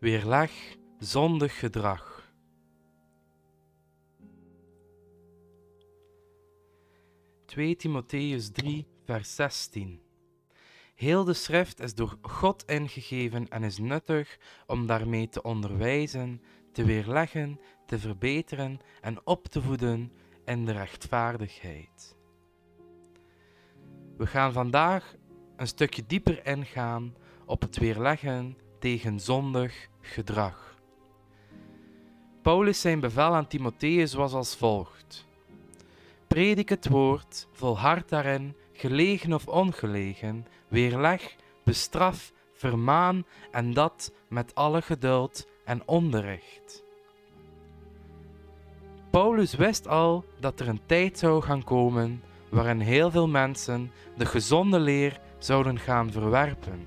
Weerleg zondig gedrag. Twee Timotheus 3, vers 16. Heel de schrift is door God ingegeven en is nuttig om daarmee te onderwijzen, te weerleggen, te verbeteren en op te voeden in de rechtvaardigheid. We gaan vandaag een stukje dieper ingaan op het weerleggen tegen zondig gedrag. Paulus zijn bevel aan Timotheus was als volgt: Predik het woord, volhard daarin, gelegen of ongelegen, weerleg, bestraf, vermaan en dat met alle geduld en onderricht. Paulus wist al dat er een tijd zou gaan komen waarin heel veel mensen de gezonde leer zouden gaan verwerpen.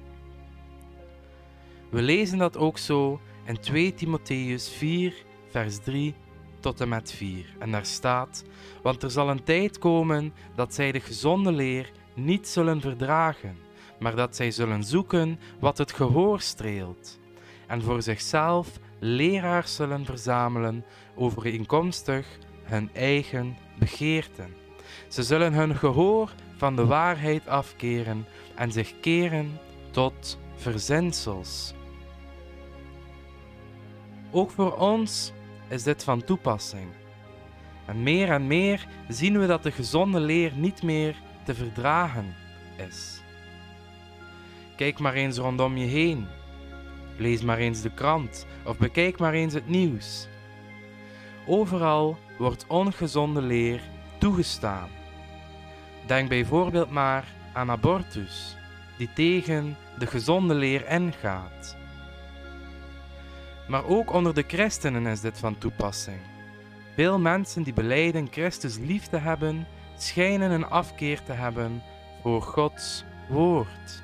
We lezen dat ook zo in 2 Timotheus 4, vers 3 tot en met 4. En daar staat: Want er zal een tijd komen dat zij de gezonde leer niet zullen verdragen, maar dat zij zullen zoeken wat het gehoor streelt, en voor zichzelf leraars zullen verzamelen overeenkomstig hun eigen begeerten. Ze zullen hun gehoor van de waarheid afkeren en zich keren tot verzinsels. Ook voor ons is dit van toepassing. En meer en meer zien we dat de gezonde leer niet meer te verdragen is. Kijk maar eens rondom je heen. Lees maar eens de krant of bekijk maar eens het nieuws. Overal wordt ongezonde leer toegestaan. Denk bijvoorbeeld maar aan abortus, die tegen de gezonde leer ingaat. Maar ook onder de christenen is dit van toepassing. Veel mensen die beleiden Christus lief te hebben, schijnen een afkeer te hebben voor Gods woord.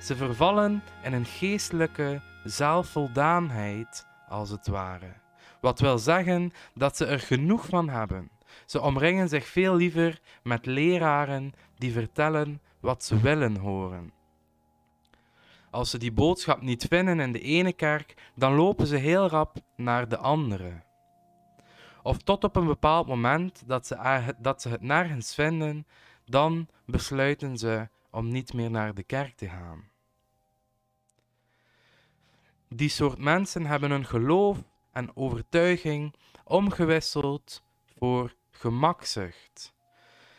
Ze vervallen in een geestelijke zelfvoldaanheid, als het ware. Wat wil zeggen dat ze er genoeg van hebben. Ze omringen zich veel liever met leraren die vertellen wat ze willen horen. Als ze die boodschap niet vinden in de ene kerk, dan lopen ze heel rap naar de andere. Of tot op een bepaald moment dat ze, dat ze het nergens vinden, dan besluiten ze om niet meer naar de kerk te gaan. Die soort mensen hebben hun geloof en overtuiging omgewisseld voor gemakzucht.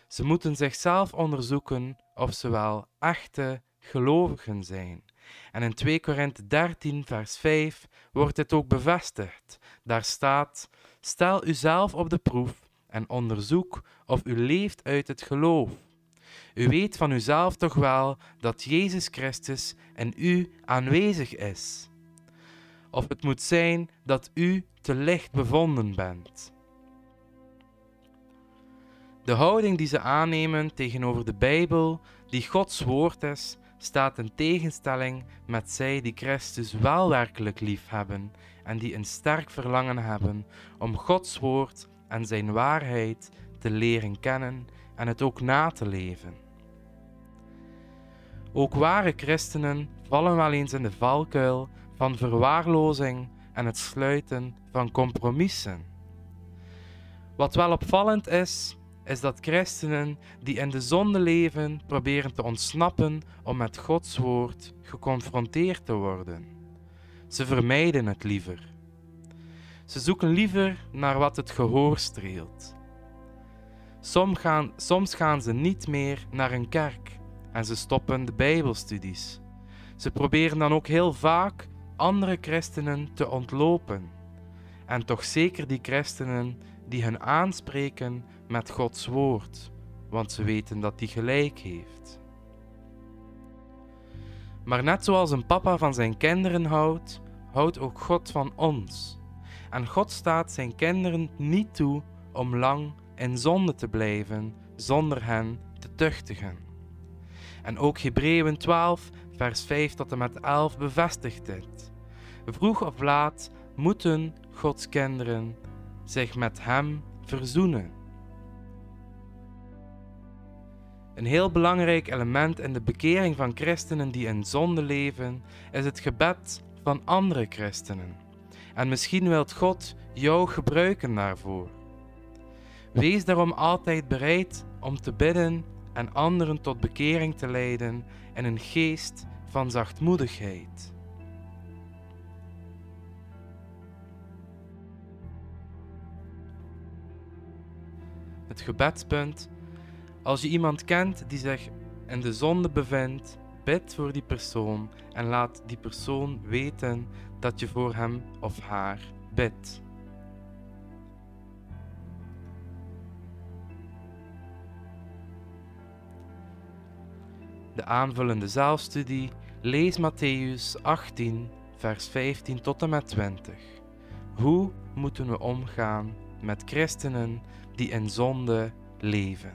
Ze moeten zichzelf onderzoeken of ze wel echte gelovigen zijn. En in 2 Korinthe 13, vers 5 wordt dit ook bevestigd. Daar staat: Stel uzelf op de proef en onderzoek of u leeft uit het geloof. U weet van uzelf toch wel dat Jezus Christus in u aanwezig is. Of het moet zijn dat u te licht bevonden bent. De houding die ze aannemen tegenover de Bijbel, die Gods woord is, staat in tegenstelling met zij die Christus wel werkelijk lief hebben en die een sterk verlangen hebben om Gods woord en zijn waarheid te leren kennen en het ook na te leven. Ook ware christenen vallen wel eens in de valkuil van verwaarlozing en het sluiten van compromissen. Wat wel opvallend is, is dat christenen die in de zonde leven proberen te ontsnappen om met Gods woord geconfronteerd te worden. Ze vermijden het liever. Ze zoeken liever naar wat het gehoor streelt. Soms gaan, soms gaan ze niet meer naar een kerk en ze stoppen de Bijbelstudies. Ze proberen dan ook heel vaak andere christenen te ontlopen. En toch zeker die christenen die hen aanspreken met Gods woord, want ze weten dat die gelijk heeft. Maar net zoals een papa van zijn kinderen houdt, houdt ook God van ons. En God staat zijn kinderen niet toe om lang in zonde te blijven zonder hen te tuchtigen. En ook Hebreeën 12, vers 5 tot en met 11 bevestigt dit. Vroeg of laat moeten Gods kinderen zich met Hem verzoenen. Een heel belangrijk element in de bekering van christenen die in zonde leven, is het gebed van andere christenen. En misschien wilt God jou gebruiken daarvoor. Wees daarom altijd bereid om te bidden en anderen tot bekering te leiden in een geest van zachtmoedigheid. Het gebedspunt. Als je iemand kent die zich in de zonde bevindt, bid voor die persoon en laat die persoon weten dat je voor hem of haar bidt. De aanvullende zaalstudie lees Matthäus 18, vers 15 tot en met 20. Hoe moeten we omgaan met christenen die in zonde leven?